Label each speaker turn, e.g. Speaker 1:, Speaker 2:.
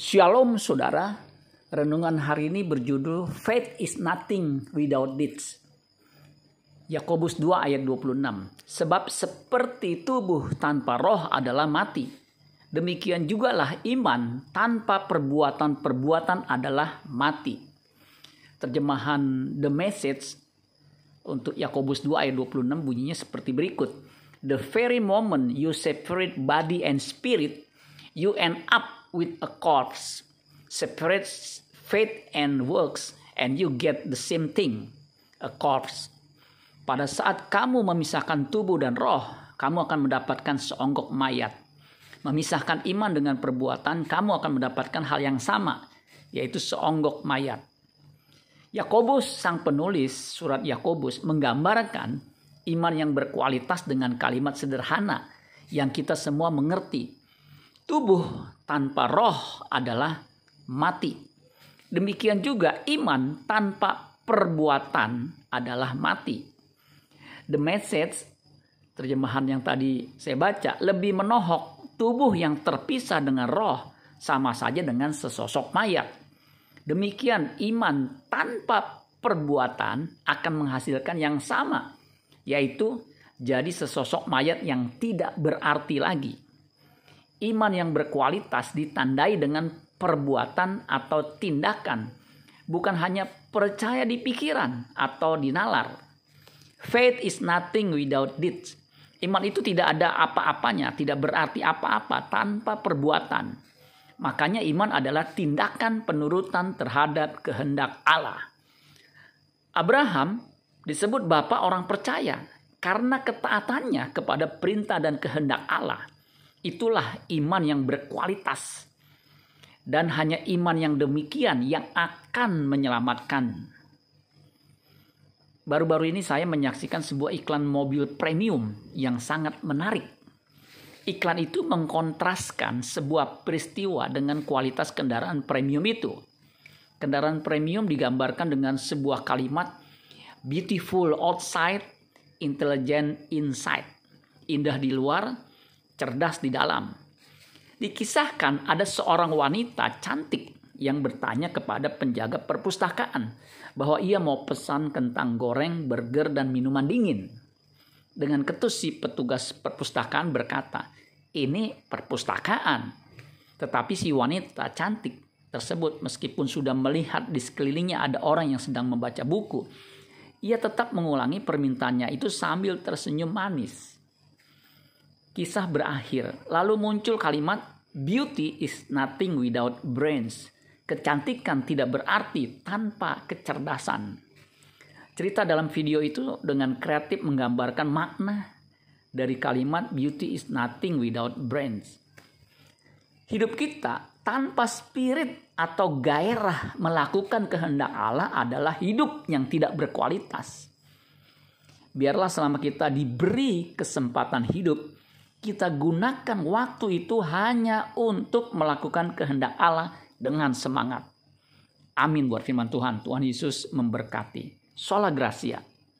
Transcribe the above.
Speaker 1: Shalom saudara, renungan hari ini berjudul Faith is nothing without deeds. Yakobus 2 ayat 26. Sebab seperti tubuh tanpa roh adalah mati. Demikian jugalah iman tanpa perbuatan-perbuatan adalah mati. Terjemahan The Message untuk Yakobus 2 ayat 26 bunyinya seperti berikut. The very moment you separate body and spirit, you end up with a corpse, separates faith and works, and you get the same thing, a corpse. Pada saat kamu memisahkan tubuh dan roh, kamu akan mendapatkan seonggok mayat. Memisahkan iman dengan perbuatan, kamu akan mendapatkan hal yang sama, yaitu seonggok mayat. Yakobus, sang penulis surat Yakobus, menggambarkan iman yang berkualitas dengan kalimat sederhana yang kita semua mengerti. Tubuh tanpa roh adalah mati. Demikian juga iman tanpa perbuatan adalah mati. The message terjemahan yang tadi saya baca lebih menohok tubuh yang terpisah dengan roh sama saja dengan sesosok mayat. Demikian iman tanpa perbuatan akan menghasilkan yang sama, yaitu jadi sesosok mayat yang tidak berarti lagi. Iman yang berkualitas ditandai dengan perbuatan atau tindakan, bukan hanya percaya di pikiran atau di nalar. Faith is nothing without deeds. Iman itu tidak ada apa-apanya, tidak berarti apa-apa tanpa perbuatan. Makanya iman adalah tindakan penurutan terhadap kehendak Allah. Abraham disebut bapak orang percaya karena ketaatannya kepada perintah dan kehendak Allah. Itulah iman yang berkualitas. Dan hanya iman yang demikian yang akan menyelamatkan. Baru-baru ini saya menyaksikan sebuah iklan mobil premium yang sangat menarik. Iklan itu mengkontraskan sebuah peristiwa dengan kualitas kendaraan premium itu. Kendaraan premium digambarkan dengan sebuah kalimat beautiful outside, intelligent inside. Indah di luar, cerdas di dalam. Dikisahkan ada seorang wanita cantik yang bertanya kepada penjaga perpustakaan bahwa ia mau pesan kentang goreng, burger, dan minuman dingin. Dengan ketus si petugas perpustakaan berkata, ini perpustakaan. Tetapi si wanita cantik tersebut meskipun sudah melihat di sekelilingnya ada orang yang sedang membaca buku, ia tetap mengulangi permintaannya itu sambil tersenyum manis kisah berakhir. Lalu muncul kalimat beauty is nothing without brains. Kecantikan tidak berarti tanpa kecerdasan. Cerita dalam video itu dengan kreatif menggambarkan makna dari kalimat beauty is nothing without brains. Hidup kita tanpa spirit atau gairah melakukan kehendak Allah adalah hidup yang tidak berkualitas. Biarlah selama kita diberi kesempatan hidup, kita gunakan waktu itu hanya untuk melakukan kehendak Allah dengan semangat. Amin buat firman Tuhan. Tuhan Yesus memberkati. Sola Gracia.